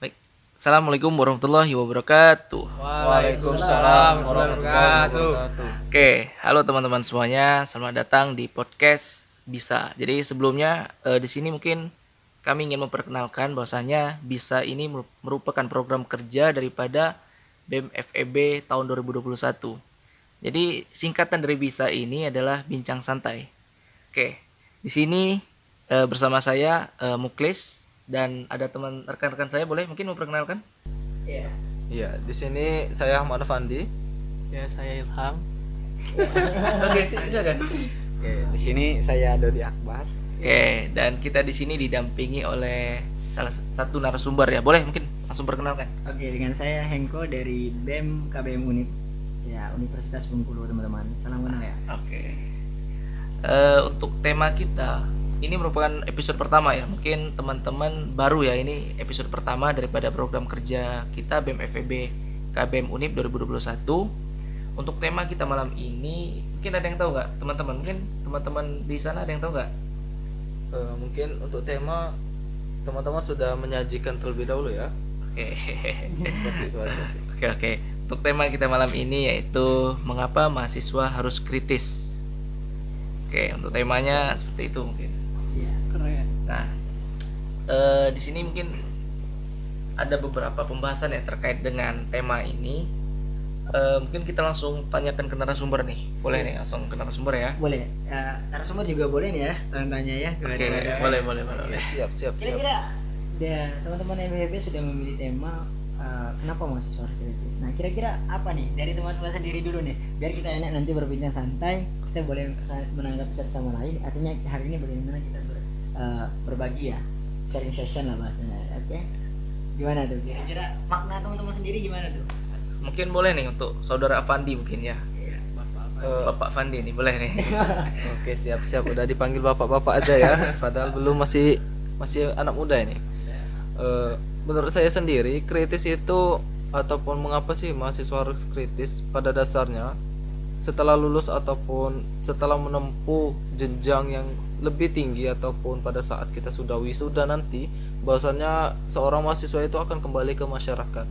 Baik. Assalamualaikum warahmatullahi wabarakatuh. Waalaikumsalam warahmatullahi wabarakatuh. Oke, halo teman-teman semuanya. Selamat datang di podcast Bisa. Jadi sebelumnya eh, di sini mungkin kami ingin memperkenalkan bahwasanya Bisa ini meru- merupakan program kerja daripada BEM FEB tahun 2021. Jadi singkatan dari Bisa ini adalah bincang santai. Oke, di sini eh, bersama saya eh, Muklis dan ada teman rekan-rekan saya boleh mungkin memperkenalkan? Iya, di sini saya Ahmad Fandi. Ya, saya Ilham. Oke, silakan. Oke, di sini saya Dodi Akbar. Oke, dan kita di sini didampingi oleh salah satu narasumber ya. Boleh mungkin langsung perkenalkan. Oke, dengan saya Hengko dari BEM KBM Unip. Ya, Universitas Bengkulu, teman-teman. Salam kenal ya. Oke. Eh, untuk tema kita ini merupakan episode pertama ya. Mungkin teman-teman baru ya ini episode pertama daripada program kerja kita BEM FEB KBM Unip 2021. Untuk tema kita malam ini mungkin ada yang tahu nggak teman-teman? Mungkin teman-teman di sana ada yang tahu nggak? Eh, mungkin untuk tema teman-teman sudah menyajikan terlebih dahulu ya. Oke. Seperti itu aja sih. Oke oke. Untuk tema kita malam ini yaitu mengapa mahasiswa harus kritis. Oke, untuk temanya seperti itu mungkin. Iya. Nah, eh, di sini mungkin ada beberapa pembahasan ya terkait dengan tema ini. Eh, mungkin kita langsung tanyakan ke narasumber nih. Boleh nih langsung ke narasumber ya. Boleh. Ya, narasumber juga boleh nih ya, tanya-tanya ya. Oke, kepada- boleh boleh boleh. Ya, siap, siap, siap. Kira-kira ya, teman-teman MHB sudah memilih tema eh, kenapa mahasiswa harus kritis. Nah, kira-kira apa nih dari teman-teman sendiri dulu nih, biar kita enak nanti berbincang santai, kita boleh menanggapi satu sama lain. Artinya hari ini bagaimana kita eh, berbagi ya, sharing session lah bahasanya. Oke, gimana tuh? Kira-kira makna teman-teman sendiri gimana tuh? Mungkin boleh nih untuk saudara Fandi mungkin ya. Eh, Bapak Fandi nih boleh nih. Oke, siap, siap. Udah dipanggil bapak-bapak aja ya. Padahal belum masih masih anak muda ini. Eh, menurut saya sendiri, kritis itu ataupun mengapa sih mahasiswa harus kritis pada dasarnya setelah lulus ataupun setelah menempuh jenjang yang lebih tinggi ataupun pada saat kita sudah wisuda nanti bahwasannya seorang mahasiswa itu akan kembali ke masyarakat.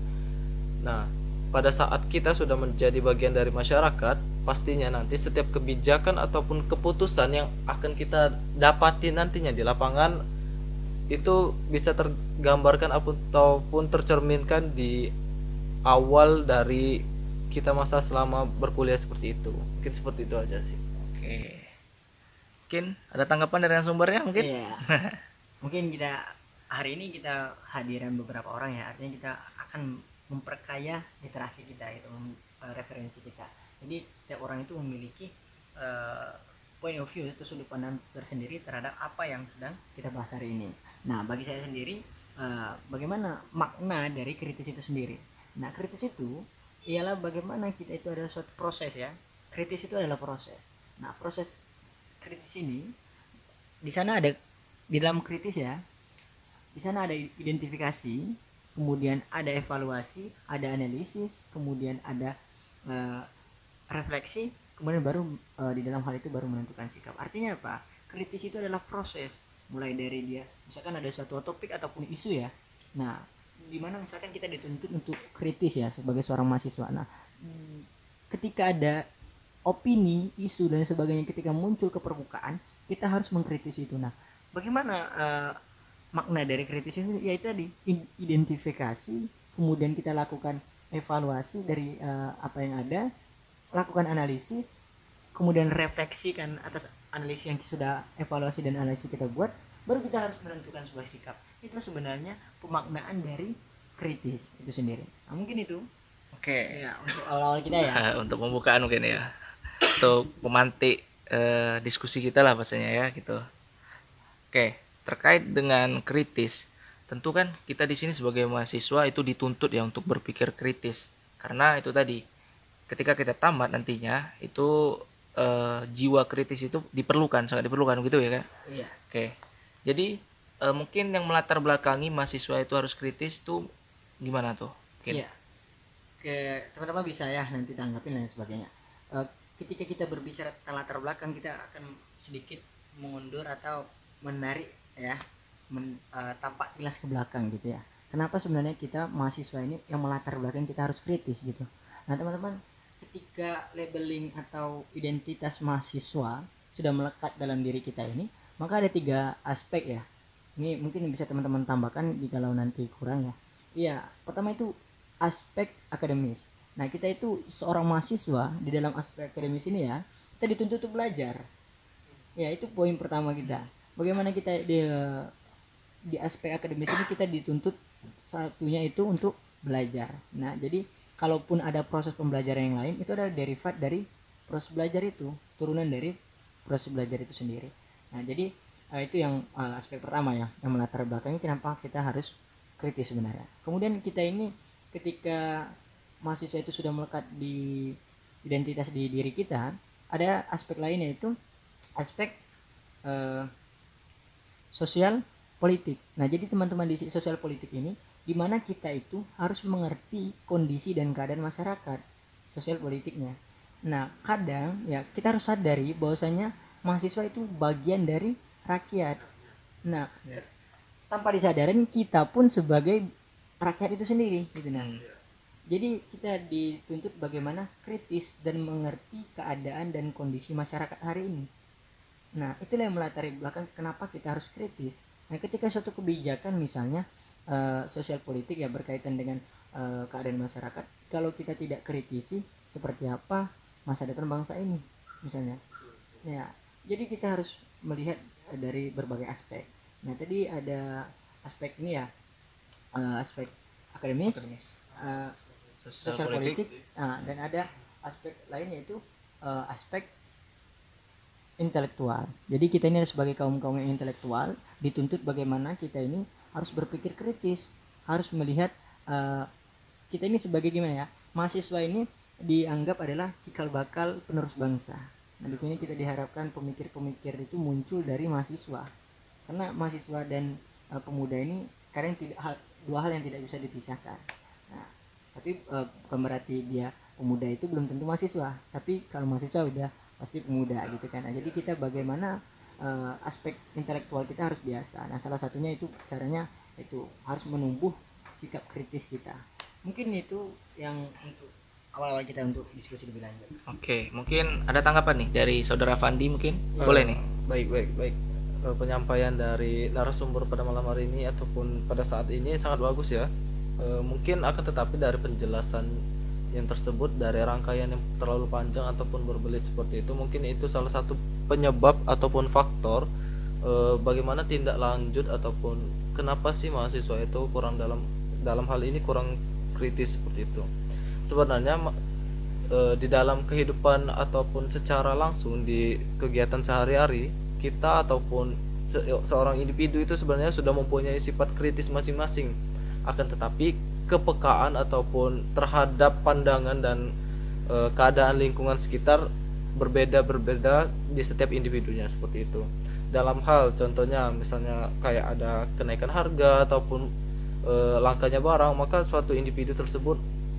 Nah, pada saat kita sudah menjadi bagian dari masyarakat, pastinya nanti setiap kebijakan ataupun keputusan yang akan kita dapati nantinya di lapangan itu bisa tergambarkan ataupun tercerminkan di awal dari kita masa selama berkuliah seperti itu. Mungkin seperti itu aja sih. Oke. Mungkin ada tanggapan dari narasumbernya mungkin? Iya. Mungkin kita hari ini kita hadiran beberapa orang ya. Artinya kita akan memperkaya literasi kita itu eh, referensi kita. Jadi setiap orang itu memiliki eh, point of view atau sudut pandang tersendiri terhadap apa yang sedang kita bahas hari ini. Nah, bagi saya sendiri eh, bagaimana makna dari kritis itu sendiri. Nah, kritis itu ialah bagaimana kita itu adalah suatu proses ya. Kritis itu adalah proses. Nah, proses kritis ini di sana ada di dalam kritis ya di sana ada identifikasi kemudian ada evaluasi ada analisis kemudian ada eh, refleksi kemudian baru eh, di dalam hal itu baru menentukan sikap artinya apa kritis itu adalah proses mulai dari dia misalkan ada suatu topik ataupun isu ya nah di mana misalkan kita dituntut untuk kritis ya sebagai seorang mahasiswa nah hmm, ketika ada opini, isu dan sebagainya ketika muncul ke permukaan, kita harus mengkritisi itu. Nah, bagaimana eh, makna dari kritis itu? Ya itu tadi identifikasi, kemudian kita lakukan evaluasi dari eh, apa yang ada, lakukan analisis, kemudian refleksikan atas analisis yang sudah evaluasi dan analisis kita buat, baru kita harus menentukan sebuah sikap. Itu sebenarnya pemaknaan dari kritis itu sendiri. Nah, mungkin itu Oke. ya untuk awal-awal kita ya. untuk pembukaan mungkin ya untuk memantik eh, diskusi kita lah bahasanya ya gitu oke terkait dengan kritis tentu kan kita di sini sebagai mahasiswa itu dituntut ya untuk berpikir kritis karena itu tadi ketika kita tamat nantinya itu eh, jiwa kritis itu diperlukan sangat diperlukan gitu ya kak Iya. oke jadi eh, mungkin yang melatar belakangi mahasiswa itu harus kritis tuh gimana tuh? Mungkin. Iya. Ke teman-teman bisa ya nanti tanggapin dan sebagainya. Eh, ketika kita berbicara tentang latar belakang kita akan sedikit mengundur atau menarik ya men, eh, tampak kilas ke belakang gitu ya. Kenapa sebenarnya kita mahasiswa ini yang melatar belakang kita harus kritis gitu? Nah teman-teman ketika labeling atau identitas mahasiswa sudah melekat dalam diri kita ini maka ada tiga aspek ya ini mungkin bisa teman-teman tambahkan jikalau nanti kurang ya. Iya. Pertama itu aspek akademis. Nah kita itu seorang mahasiswa di dalam aspek akademis ini ya kita dituntut untuk belajar. Ya itu poin pertama kita. Bagaimana kita di di aspek akademis ini kita dituntut satunya itu untuk belajar. Nah jadi kalaupun ada proses pembelajaran yang lain itu adalah derivat dari proses belajar itu turunan dari proses belajar itu sendiri. Nah jadi eh, itu yang eh, aspek pertama ya yang melatar belakangnya kenapa kita harus kritis sebenarnya. Kemudian kita ini ketika mahasiswa itu sudah melekat di identitas di diri kita ada aspek lainnya itu aspek eh, sosial politik. Nah jadi teman-teman di sosial politik ini di mana kita itu harus mengerti kondisi dan keadaan masyarakat sosial politiknya. Nah kadang ya kita harus sadari bahwasanya mahasiswa itu bagian dari rakyat. Nah tanpa disadarin kita pun sebagai rakyat itu sendiri gitu nah. Jadi kita dituntut bagaimana kritis dan mengerti keadaan dan kondisi masyarakat hari ini. Nah itulah yang melatari belakang kenapa kita harus kritis. Nah ketika suatu kebijakan misalnya eh, sosial politik ya berkaitan dengan eh, keadaan masyarakat kalau kita tidak kritisi seperti apa masa depan bangsa ini misalnya. Ya jadi kita harus melihat dari berbagai aspek nah tadi ada aspek ini ya eh, aspek akademis, Akademis. eh, Sosial, sosial politik. politik, nah, dan ada aspek lain yaitu eh, aspek intelektual. Jadi kita ini sebagai kaum kaum yang intelektual dituntut bagaimana kita ini harus berpikir kritis, harus melihat eh, kita ini sebagai gimana ya mahasiswa ini dianggap adalah cikal bakal penerus bangsa. Nah di sini kita diharapkan pemikir-pemikir itu muncul dari mahasiswa, karena mahasiswa dan eh, pemuda ini kadang tidak hal, dua hal yang tidak bisa dipisahkan. Nah, tapi eh, bukan berarti dia pemuda itu belum tentu mahasiswa. Tapi kalau mahasiswa udah pasti pemuda gitu kan. Nah, jadi kita bagaimana eh, aspek intelektual kita harus biasa. Nah salah satunya itu caranya itu harus menumbuh sikap kritis kita. Mungkin itu yang untuk awal-awal kita untuk diskusi lebih lanjut Oke, mungkin ada tanggapan nih dari saudara Fandi mungkin? Boleh nih. baik baik baik Eh, penyampaian dari narasumber pada malam hari ini ataupun pada saat ini sangat bagus ya Eh, mungkin akan tetapi dari penjelasan yang tersebut dari rangkaian yang terlalu panjang ataupun berbelit seperti itu mungkin itu salah satu penyebab ataupun faktor eh, bagaimana tindak lanjut ataupun kenapa sih mahasiswa itu kurang dalam dalam hal ini kurang kritis seperti itu sebenarnya eh, di dalam kehidupan ataupun secara langsung di kegiatan sehari-hari kita ataupun se- seorang individu itu sebenarnya sudah mempunyai sifat kritis masing-masing. Akan tetapi kepekaan ataupun terhadap pandangan dan eh, keadaan lingkungan sekitar berbeda-berbeda di setiap individunya seperti itu. Dalam hal contohnya misalnya kayak ada kenaikan harga ataupun eh, langkanya barang maka suatu individu tersebut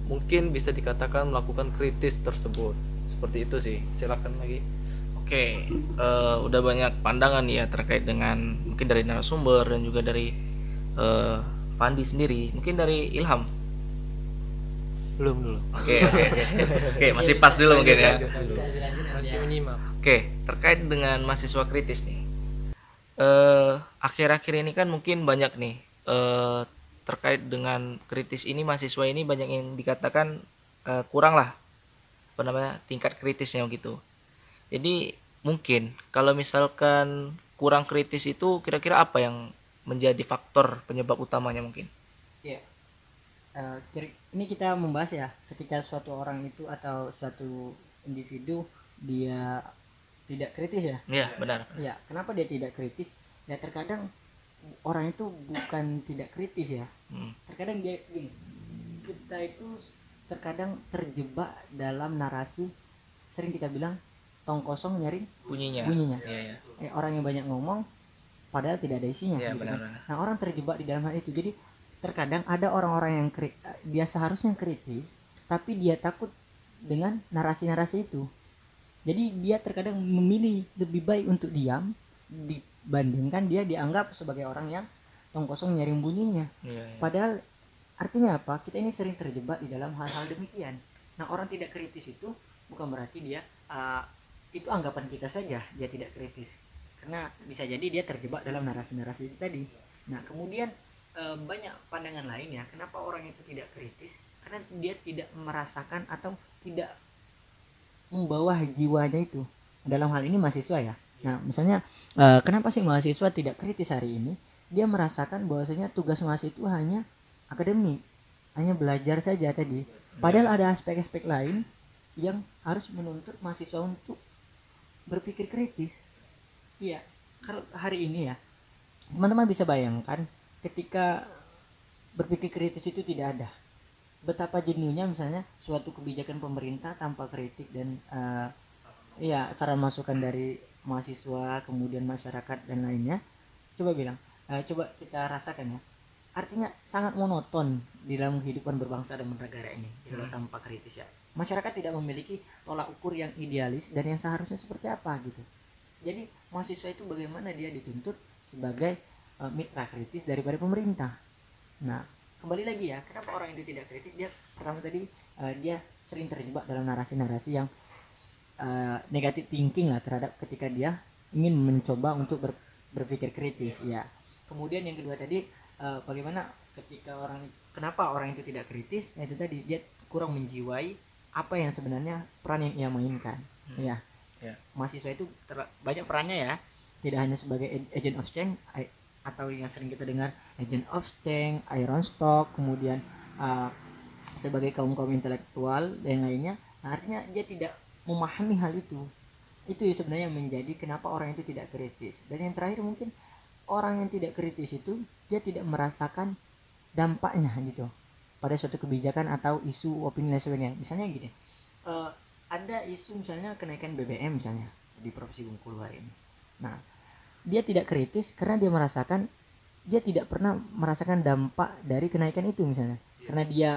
mungkin bisa dikatakan melakukan kritis tersebut seperti itu sih silakan lagi Oke, eh, udah banyak pandangan ya terkait dengan mungkin dari narasumber dan juga dari eh, Fandi sendiri. Mungkin dari Ilham. belum dulu Oke, oke, oke. Oke, masih pas dulu mungkin ya. masih menyimak Oke, terkait dengan mahasiswa kritis nih. Eh, akhir-akhir ini kan mungkin banyak nih eh, terkait dengan kritis ini mahasiswa ini banyak yang dikatakan eh, kurang lah apa namanya tingkat kritisnya gitu. Jadi mungkin kalau misalkan kurang kritis itu kira-kira apa yang menjadi faktor penyebab utamanya mungkin? Iya. Eh, kira- ini kita membahas ya ketika suatu orang itu atau suatu individu dia tidak kritis ya Iya, benar. Ya, kenapa dia tidak kritis? Ya terkadang orang itu bukan tidak kritis ya. Hmm. Terkadang dia gini, kita itu terkadang terjebak dalam narasi sering kita bilang tong kosong nyari Bunyinya. bunyinya. Iya, iya. Eh, orang yang banyak ngomong padahal tidak ada isinya. Gitu kan. benar-benar. Nah orang terjebak di dalam hal itu. Jadi terkadang ada orang-orang yang kri- dia seharusnya kritis, tapi dia takut dengan narasi-narasi itu. Jadi dia terkadang memilih lebih baik untuk diam di- dibandingkan dia dianggap sebagai orang yang tong kosong nyaring bunyinya Iya, iya. Padahal artinya apa? Kita ini sering terjebak di dalam hal-hal demikian. Nah, orang tidak kritis itu bukan berarti dia uh, itu anggapan kita saja dia tidak kritis. Karena bisa jadi dia terjebak dalam narasi-narasi itu tadi. Nah, kemudian uh, banyak pandangan lain ya. Kenapa orang itu tidak kritis? Karena dia tidak merasakan atau tidak membawa jiwanya itu. Dalam hal ini mahasiswa ya. Nah, misalnya uh, kenapa sih mahasiswa tidak kritis hari ini? Dia merasakan bahwasanya tugas mahasiswa itu hanya akademik hanya belajar saja tadi. Padahal ada aspek-aspek lain yang harus menuntut mahasiswa untuk berpikir kritis. Iya kalau hari ini ya teman-teman bisa bayangkan ketika berpikir kritis itu tidak ada. Betapa jenuhnya misalnya suatu kebijakan pemerintah tanpa kritik dan uh, ya saran masukan dari mahasiswa kemudian masyarakat dan lainnya. Coba bilang uh, coba kita rasakan ya. Artinya sangat monoton di dalam kehidupan berbangsa dan bernegara ini kalau tanpa kritis ya. Masyarakat tidak memiliki tolak ukur yang idealis dan yang seharusnya seperti apa gitu. Jadi mahasiswa itu bagaimana dia dituntut sebagai uh, mitra kritis daripada pemerintah. Nah kembali lagi ya kenapa orang itu tidak kritis? Dia pertama tadi uh, dia sering terjebak dalam narasi-narasi yang uh, negatif thinking lah terhadap ketika dia ingin mencoba untuk ber, berpikir kritis ya kemudian yang kedua tadi uh, bagaimana ketika orang kenapa orang itu tidak kritis? Ya itu tadi dia kurang menjiwai apa yang sebenarnya peran yang ia mainkan Hmm. ya Ya. mahasiswa itu ter- banyak perannya ya. Tidak hanya sebagai ag- agent of change atau yang sering kita dengar agent of change iron stock kemudian uh, sebagai kaum kaum intelektual dan lainnya. Nah, artinya dia tidak memahami hal itu. Itu ya sebenarnya menjadi kenapa orang itu tidak kritis. Dan yang terakhir mungkin orang yang tidak kritis itu dia tidak merasakan dampaknya gitu pada suatu kebijakan atau isu opini dan sebagainya. Misalnya gini eh, ada isu misalnya kenaikan BBM misalnya di provinsi Bengkulu hari ini. Nah dia tidak kritis karena dia merasakan dia tidak pernah merasakan dampak dari kenaikan itu misalnya. Karena dia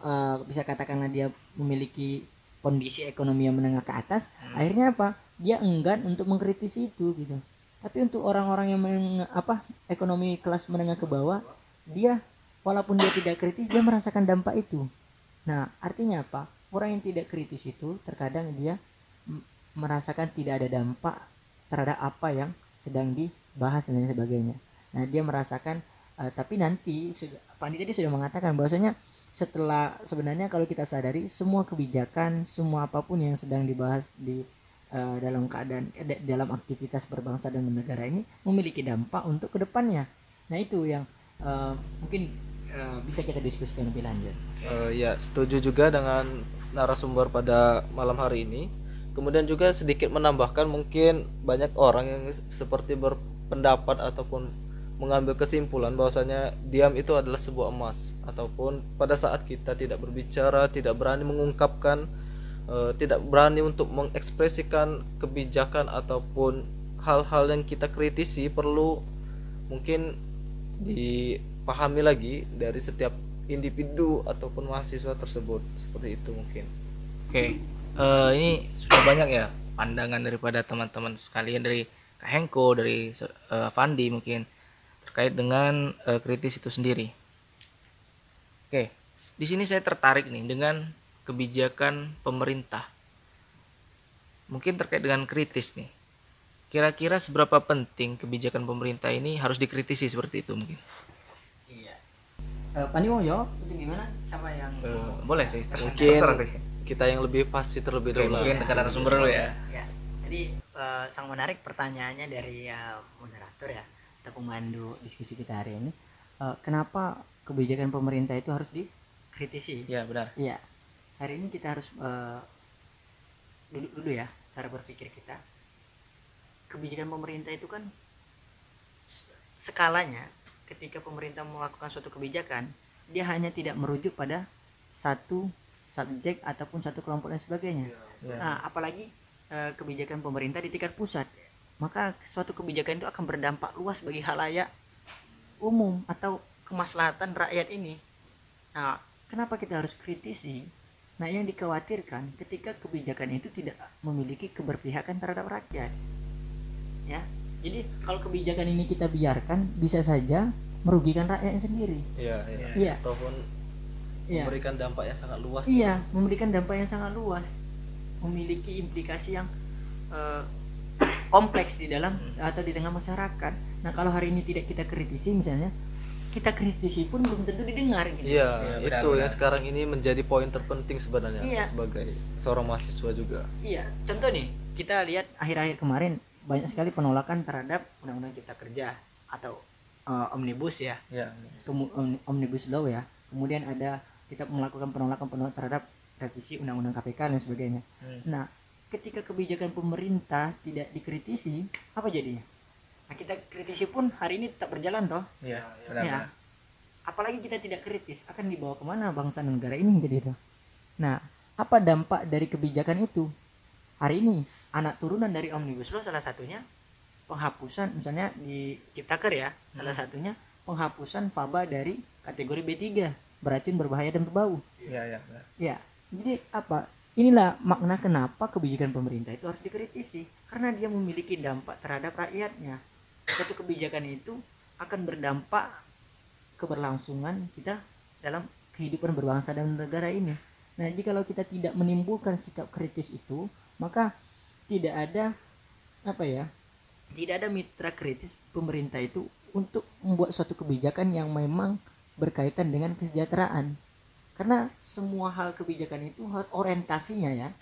eh, bisa katakanlah dia memiliki kondisi ekonomi yang menengah ke atas akhirnya apa? Dia enggan untuk mengkritisi itu gitu. Tapi untuk orang-orang yang menengah, apa ekonomi kelas menengah ke bawah dia walaupun dia tidak kritis dia merasakan dampak itu. Nah artinya apa? Orang yang tidak kritis itu terkadang dia merasakan tidak ada dampak terhadap apa yang sedang dibahas dan sebagainya. Nah dia merasakan eh, tapi nanti Pandi tadi sudah mengatakan bahwasanya setelah sebenarnya kalau kita sadari semua kebijakan semua apa pun yang sedang dibahas di eh, dalam keadaan eh, da- dalam aktivitas berbangsa dan bernegara ini memiliki dampak untuk ke depannya. Nah itu yang eh, mungkin eh, bisa kita diskusikan lebih lanjut. Eh, ya setuju juga dengan narasumber pada malam hari ini. Kemudian juga sedikit menambahkan mungkin banyak orang yang seperti berpendapat ataupun mengambil kesimpulan bahwasanya diam itu adalah sebuah emas. Ataupun pada saat kita tidak berbicara tidak berani mengungkapkan eh, tidak berani untuk mengekspresikan kebijakan ataupun hal-hal yang kita kritisi perlu mungkin dipahami lagi dari setiap individu ataupun mahasiswa tersebut. Seperti itu mungkin. Oke, eh, ini sudah banyak ya pandangan daripada teman-teman sekalian dari Kak Hengko, dari eh, Fandi mungkin terkait dengan eh, kritis itu sendiri. Oke, di sini saya tertarik nih dengan kebijakan pemerintah. Mungkin terkait dengan kritis nih. Kira-kira seberapa penting kebijakan pemerintah ini harus dikritisi seperti itu mungkin? iya Eh, Pandi mau jawab itu gimana siapa yang Eh, boleh sih, terus terserah sih. kita yang lebih pasti terlebih Oke, dahulu mungkin ke narasumber dulu ya. ya jadi eh, sang menarik pertanyaannya dari eh, moderator ya atau pemandu diskusi kita hari ini Eh, kenapa kebijakan pemerintah itu harus dikritisi? Ya benar. Iya. Hari ini kita harus duduk dulu ya cara berpikir kita. Kebijakan pemerintah itu kan skalanya ketika pemerintah melakukan suatu kebijakan dia hanya tidak merujuk pada satu subjek ataupun satu kelompok dan sebagainya. Nah apalagi eh, kebijakan pemerintah di tingkat pusat maka suatu kebijakan itu akan berdampak luas bagi halayak umum atau kemaslahatan rakyat ini nah kenapa kita harus kritisi nah yang dikhawatirkan ketika kebijakan itu tidak memiliki keberpihakan terhadap rakyat ya jadi kalau kebijakan ini kita biarkan bisa saja merugikan rakyatnya sendiri Iya, iya. Iya. Ataupun Iya. memberikan dampak yang sangat luas. Iya, memberikan dampak yang sangat luas, memiliki implikasi yang eh, kompleks di dalam atau di tengah masyarakat. Nah, kalau hari ini tidak kita kritisi, misalnya kita kritisi pun belum tentu didengar gitu. Iya, Iya, itu benar, yang sekarang ini menjadi poin terpenting sebenarnya Iya. sebagai seorang mahasiswa juga. Iya, contoh nih, kita lihat akhir-akhir kemarin banyak sekali penolakan terhadap Undang-Undang Cipta Kerja atau eh, omnibus ya, Ya. Om- omnibus law ya. Kemudian ada kita melakukan penolakan penolakan terhadap revisi Undang-Undang KPK dan sebagainya. Hmm. Nah, ketika kebijakan pemerintah tidak dikritisi, apa jadinya? Nah, kita kritisi pun hari ini tetap berjalan toh. Iya, Ya. benar. Apalagi kita tidak kritis, akan dibawa ke mana bangsa dan negara ini jadi itu. Nah, apa dampak dari kebijakan itu? Hari ini anak turunan dari omnibus law salah satunya penghapusan misalnya di Ciptaker ya, salah satunya penghapusan faba dari kategori B3 beracun berbahaya dan berbau. Iya, iya, benar. Ya, jadi apa? Inilah makna kenapa kebijakan pemerintah itu harus dikritisi karena dia memiliki dampak terhadap rakyatnya. Satu kebijakan itu akan berdampak keberlangsungan kita dalam kehidupan berbangsa dan negara ini. Nah, jika kalau kita tidak menimbulkan sikap kritis itu, maka tidak ada apa ya? Tidak ada mitra kritis pemerintah itu untuk membuat suatu kebijakan yang memang berkaitan dengan kesejahteraan karena semua hal kebijakan itu orientasinya ya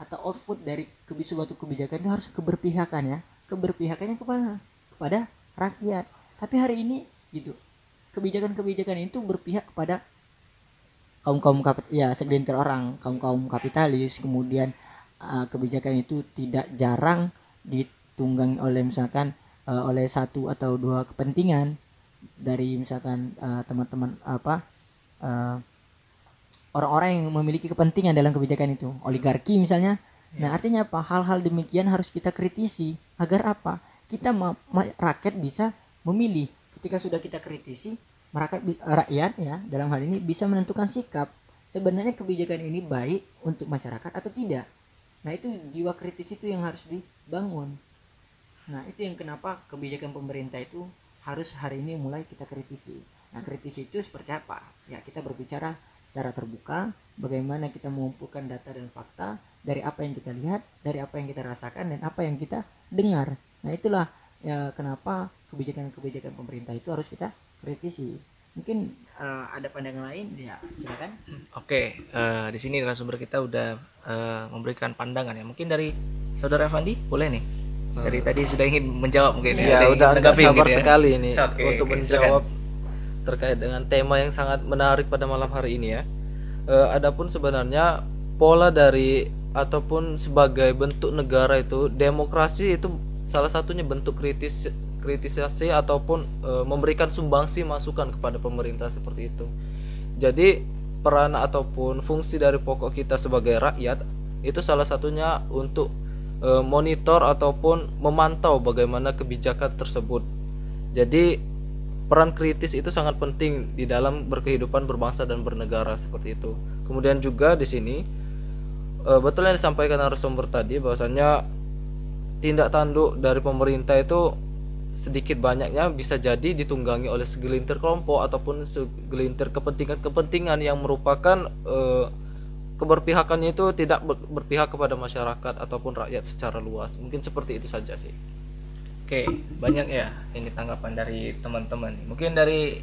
atau output dari suatu kebijakan itu harus keberpihakan ya. Keberpihakannya kepada kepada rakyat. Tapi hari ini gitu. Kebijakan-kebijakan itu berpihak kepada kaum kaum ya segelintir orang kaum kaum kapitalis. Kemudian uh, kebijakan itu tidak jarang ditunggangi oleh misalkan uh, oleh satu atau dua kepentingan. Dari misalkan uh, teman-teman apa orang-orang yang memiliki kepentingan dalam kebijakan itu. Oligarki misalnya. Nah artinya apa? Hal-hal demikian harus kita kritisi. Agar apa? Kita ma- ma- rakyat bisa memilih. Ketika sudah kita kritisi rakyat rakyat ya dalam hal ini bisa menentukan sikap. Sebenarnya kebijakan ini baik untuk masyarakat atau tidak? Nah itu jiwa kritis itu yang harus dibangun. Nah itu yang kenapa kebijakan pemerintah itu harus hari ini mulai kita kritisi nah kritisi itu seperti apa? Ya kita berbicara secara terbuka bagaimana kita mengumpulkan data dan fakta dari apa yang kita lihat dari apa yang kita rasakan dan apa yang kita dengar. Nah itulah ya kenapa kebijakan-kebijakan pemerintah itu harus kita kritisi. Mungkin eh, ada pandangan lain? Ya silakan. Oke, eh, di sini narasumber kita udah eh, memberikan pandangan ya. Mungkin dari saudara Fandi boleh nih. Dari tadi sudah ingin menjawab mungkin Ya, yang udah agak sabar mungkin ya. sekali ini Oke, untuk menjawab terkait dengan tema yang sangat menarik pada malam hari ini ya. Eh, adapun sebenarnya pola dari ataupun sebagai bentuk negara itu demokrasi itu salah satunya bentuk kritis kritisasi ataupun eh, memberikan sumbangsi masukan kepada pemerintah seperti itu. Jadi peran ataupun fungsi dari pokok kita sebagai rakyat itu salah satunya untuk eh, monitor ataupun memantau bagaimana kebijakan tersebut. Jadi peran kritis itu sangat penting di dalam berkehidupan berbangsa dan bernegara seperti itu. Kemudian juga di sini eh, betul yang disampaikan narasumber tadi bahwasanya tindak tanduk dari pemerintah itu sedikit banyaknya bisa jadi ditunggangi oleh segelintir kelompok ataupun segelintir kepentingan-kepentingan yang merupakan eh, keberpihakannya itu tidak ber- berpihak kepada masyarakat ataupun rakyat secara luas. Mungkin seperti itu saja sih. Oke, banyak ya ini tanggapan dari teman-teman. Mungkin dari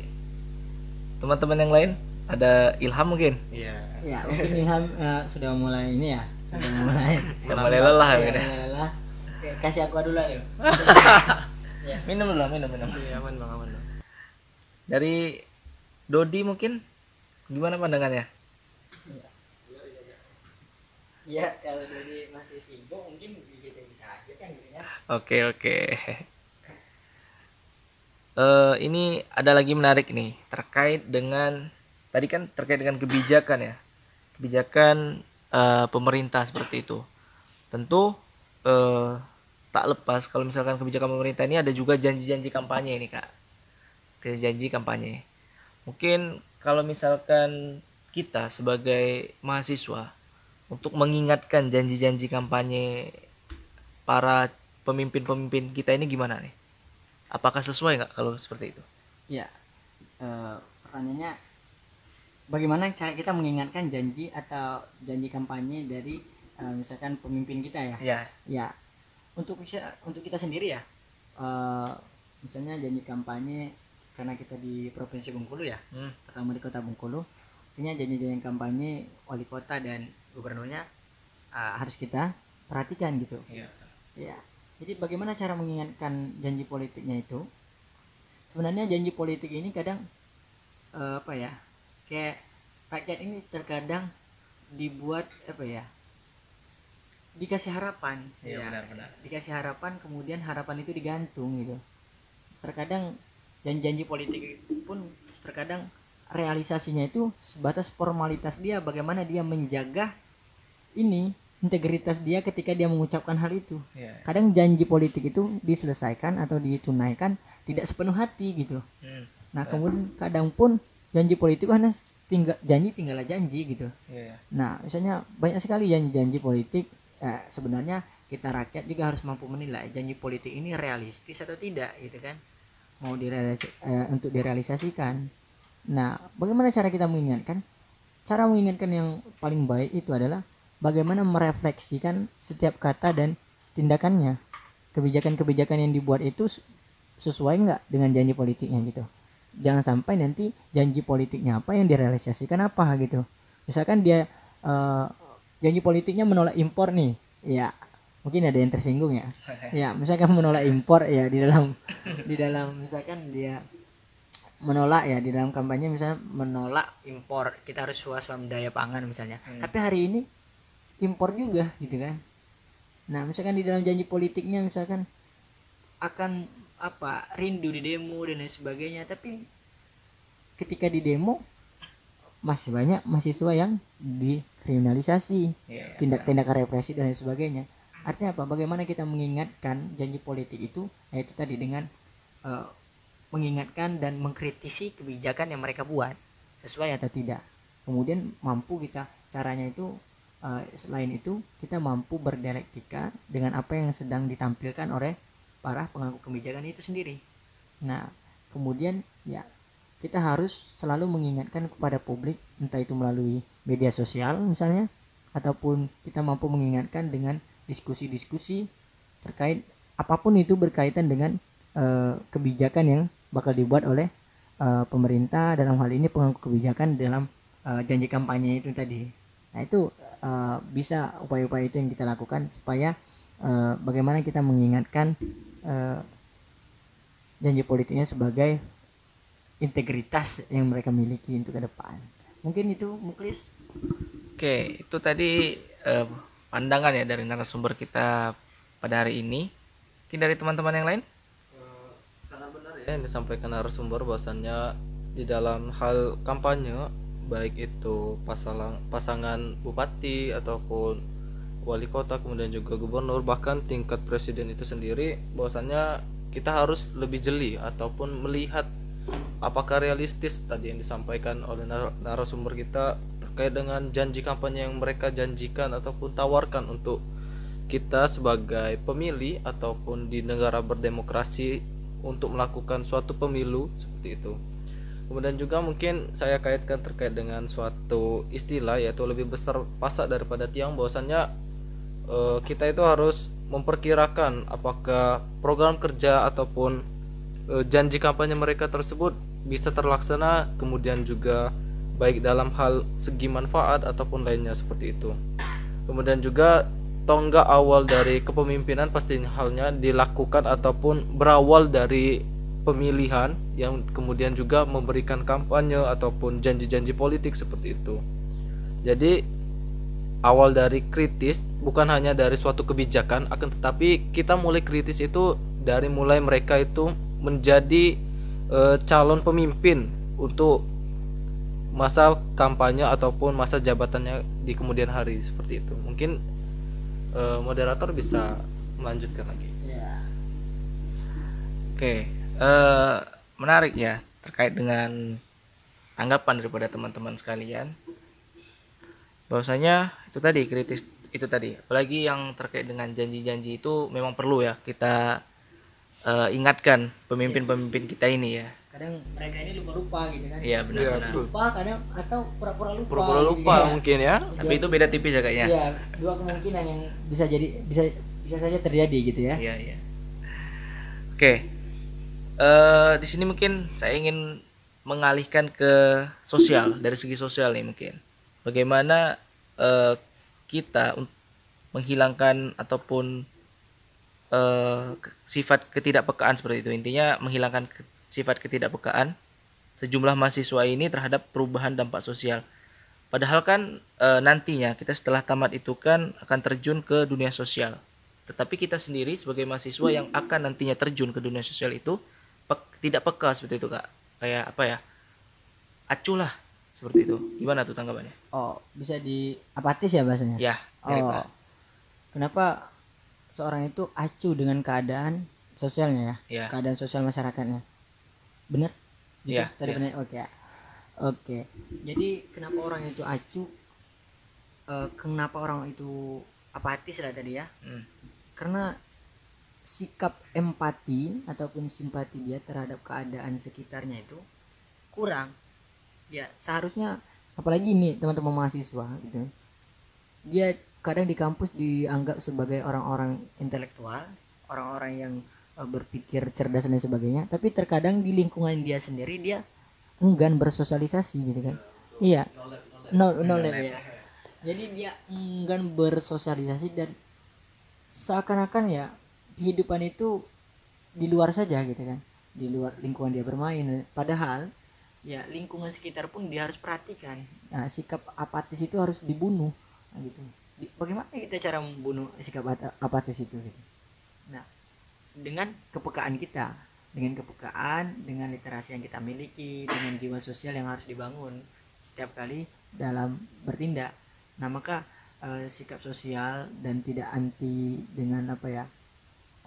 teman-teman yang lain ada Ilham mungkin. Iya. ya mungkin Ilham eh, sudah mulai ini ya sudah mulai Udah mulai lelah Ya, mungkin ya. mulai lelah. Oke, kasih aku dulu ayo Minum dulu, minum, minum. Iya, aman bang, aman bang. Dari Dodi mungkin gimana pandangannya? ya kalau dari masih sibuk mungkin kita bisa aja kan gitu ya Oke oke. Eh ini ada lagi menarik nih terkait dengan tadi kan terkait dengan kebijakan ya, kebijakan eh, pemerintah seperti itu. Tentu eh, tak lepas kalau misalkan kebijakan pemerintah ini ada juga janji-janji kampanye ini kak, janji kampanye. Mungkin kalau misalkan kita sebagai mahasiswa untuk mengingatkan janji-janji kampanye para pemimpin-pemimpin kita ini gimana nih? apakah sesuai nggak kalau seperti itu Ya, eh, pertanyaannya bagaimana cara kita mengingatkan janji atau janji kampanye dari eh, misalkan pemimpin kita ya? ya Ya, untuk bisa untuk kita sendiri ya, eh, misalnya janji kampanye karena kita di provinsi Bengkulu ya, hmm. terutama di kota Bengkulu, artinya janji-janji kampanye wali kota dan gubernurnya eh, harus kita perhatikan gitu. Iya. Ya, jadi bagaimana cara mengingatkan janji politiknya itu? Sebenarnya janji politik ini kadang eh, apa ya? Kayak rakyat ini terkadang dibuat apa ya? Dikasih harapan, Iya, ya. benar-benar. Dikasih harapan, kemudian harapan itu digantung gitu. Terkadang janji-janji politik pun terkadang realisasinya itu sebatas formalitas dia, bagaimana dia menjaga ini integritas dia ketika dia mengucapkan hal itu Iya. kadang janji politik itu diselesaikan atau ditunaikan tidak sepenuh hati gitu Hmm. nah kemudian kadang pun janji politik hanya tinggal janji tinggallah janji gitu iya. nah misalnya banyak sekali janji-janji politik eh, sebenarnya kita rakyat juga harus mampu menilai janji politik ini realistis atau tidak gitu kan mau direalis eh, untuk direalisasikan nah bagaimana cara kita mengingatkan cara mengingatkan yang paling baik itu adalah bagaimana merefleksikan setiap kata dan tindakannya. Kebijakan-kebijakan yang dibuat itu sesuai nggak dengan janji politiknya gitu? Jangan sampai nanti janji politiknya apa yang direalisasikan apa gitu. Misalkan dia eh, janji politiknya menolak impor nih ya mungkin ada yang tersinggung ya. Ya misalkan menolak impor ya di dalam di dalam misalkan dia menolak ya di dalam kampanye misalnya menolak impor. Kita harus swasembada pangan misalnya. Tapi hari ini impor juga gitu kan. Nah misalkan di dalam janji politiknya misalkan akan apa rindu di demo dan lain sebagainya tapi ketika di demo masih banyak mahasiswa yang dikriminalisasi Iya, iya. tindak-tindak represi dan lain sebagainya. Artinya apa? Bagaimana kita mengingatkan janji politik itu yaitu tadi dengan eh, mengingatkan dan mengkritisi kebijakan yang mereka buat sesuai atau tidak. Kemudian mampu kita caranya itu eh, selain itu kita mampu berdialektika dengan apa yang sedang ditampilkan oleh para pengambil kebijakan itu sendiri nah kemudian ya kita harus selalu mengingatkan kepada publik entah itu melalui media sosial misalnya ataupun kita mampu mengingatkan dengan diskusi-diskusi terkait apa pun itu berkaitan dengan eh, kebijakan yang bakal dibuat oleh eh, pemerintah dalam hal ini pengambil kebijakan dalam eh, janji kampanye itu tadi. Nah itu eh, bisa upaya-upaya itu yang kita lakukan supaya eh, bagaimana kita mengingatkan eh, janji politiknya sebagai integritas yang mereka miliki untuk ke depan. Mungkin itu Muklis. Oke, itu tadi eh, pandangan ya dari narasumber kita pada hari ini. Mungkin dari teman-teman yang lain? sangat benar ya yang disampaikan narasumber bahwasannya di dalam hal kampanye baik itu pasangan pasangan bupati ataupun wali kota kemudian juga gubernur bahkan tingkat presiden itu sendiri bahwasannya kita harus lebih jeli ataupun melihat apakah realistis tadi yang disampaikan oleh nar- narasumber kita terkait dengan janji kampanye yang mereka janjikan ataupun tawarkan untuk kita sebagai pemilih ataupun di negara berdemokrasi untuk melakukan suatu pemilu seperti itu. Kemudian juga mungkin saya kaitkan terkait dengan suatu istilah yaitu lebih besar pasak daripada tiang bahwasannya eh, kita itu harus memperkirakan apakah program kerja ataupun eh, janji kampanye mereka tersebut bisa terlaksana kemudian juga baik dalam hal segi manfaat ataupun lainnya seperti itu. Kemudian juga tonggak awal dari kepemimpinan pasti halnya dilakukan ataupun berawal dari pemilihan yang kemudian juga memberikan kampanye ataupun janji-janji politik seperti itu. Jadi awal dari kritis bukan hanya dari suatu kebijakan akan tetapi kita mulai kritis itu dari mulai mereka itu menjadi eh, calon pemimpin untuk masa kampanye ataupun masa jabatannya di kemudian hari seperti itu. Mungkin eh, moderator bisa melanjutkan lagi. Oke, eh, menarik ya terkait dengan tanggapan daripada teman-teman sekalian. Bahwasanya itu tadi kritis itu tadi, apalagi yang terkait dengan janji-janji itu memang perlu ya kita eh, ingatkan pemimpin-pemimpin kita ini ya kadang mereka ini lupa-lupa gitu kan iya Iya, benar-benar betul. lupa kadang atau pura-pura lupa Pura-pura gitu lupa ya. mungkin ya. tapi itu beda tipis ya kayaknya Iya, dua kemungkinan yang bisa jadi bisa bisa saja terjadi gitu ya Iya iya. Oke, Eh di sini mungkin saya ingin mengalihkan ke sosial dari segi sosial nih mungkin. Bagaimana eh, kita menghilangkan ataupun ke- sifat ketidakpekaan seperti itu. Intinya menghilangkan sifat ketidakpekaan sejumlah mahasiswa ini terhadap perubahan dampak sosial. Padahal kan eh, nantinya kita setelah tamat itu kan akan terjun ke dunia sosial. Tetapi kita sendiri sebagai mahasiswa yang akan nantinya terjun ke dunia sosial itu pek- tidak peka seperti itu kak. Kayak apa ya? Acuh lah seperti itu. Gimana tuh tanggapannya? oh bisa di apatis ya bahasanya Ya, mirip oh lah. kenapa seorang itu acuh dengan keadaan sosialnya ya Ya. keadaan sosial masyarakatnya bener Gitu? Iya, tadi iya. bener oke oke jadi kenapa orang itu acuh Eh, kenapa orang itu apatis lah tadi ya Hmm. karena sikap empati ataupun simpati dia terhadap keadaan sekitarnya itu kurang. Ya seharusnya apalagi ini teman-teman mahasiswa gitu dia kadang di kampus dianggap sebagai orang-orang intelektual orang-orang yang eh, berpikir cerdas dan sebagainya tapi terkadang di lingkungan dia sendiri dia enggan bersosialisasi gitu kan. Iya. No no lab ya jadi dia enggan bersosialisasi dan seakan-akan ya kehidupan itu di luar saja gitu kan. Di luar lingkungan dia bermain. Padahal ya lingkungan sekitar pun dia harus perhatikan. Nah sikap apatis itu harus dibunuh. Nah, gitu. Bagaimana kita cara membunuh sikap apatis itu gitu? Nah dengan kepekaan kita. Dengan kepekaan dengan literasi yang kita miliki dengan jiwa sosial yang harus dibangun setiap kali dalam bertindak. Nah maka eh, sikap sosial dan tidak anti dengan apa ya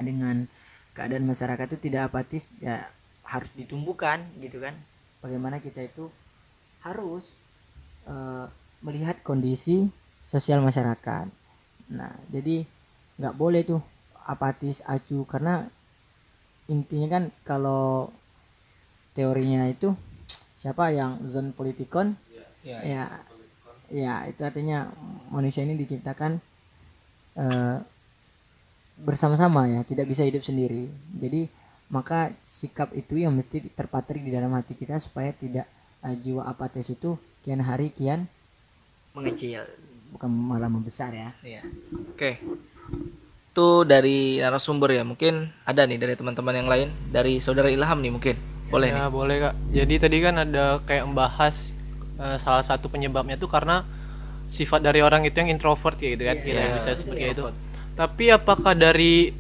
dengan keadaan masyarakat itu tidak apatis ya harus ditumbuhkan gitu kan. Bagaimana kita itu harus eh, melihat kondisi sosial masyarakat. Nah jadi nggak boleh tuh apatis acuh karena intinya kan kalau teorinya itu siapa yang zon politikon? Ya, ya. Ya itu artinya manusia ini diciptakan eh, bersama-sama ya tidak bisa hidup sendiri jadi maka sikap itu yang mesti terpatri di dalam hati kita supaya tidak eh, jiwa apatis itu kian hari kian mengecil bukan malah membesar ya Iya. Oke. Itu dari narasumber ya. Mungkin ada nih dari teman-teman yang lain, dari saudara Ilham nih mungkin. Boleh nih. Ya boleh kak. Jadi tadi kan ada kayak membahas eh, salah satu penyebabnya tuh karena sifat dari orang itu yang introvert ya gitu kan, kita Iya. bisa seperti itu. Tapi apakah dari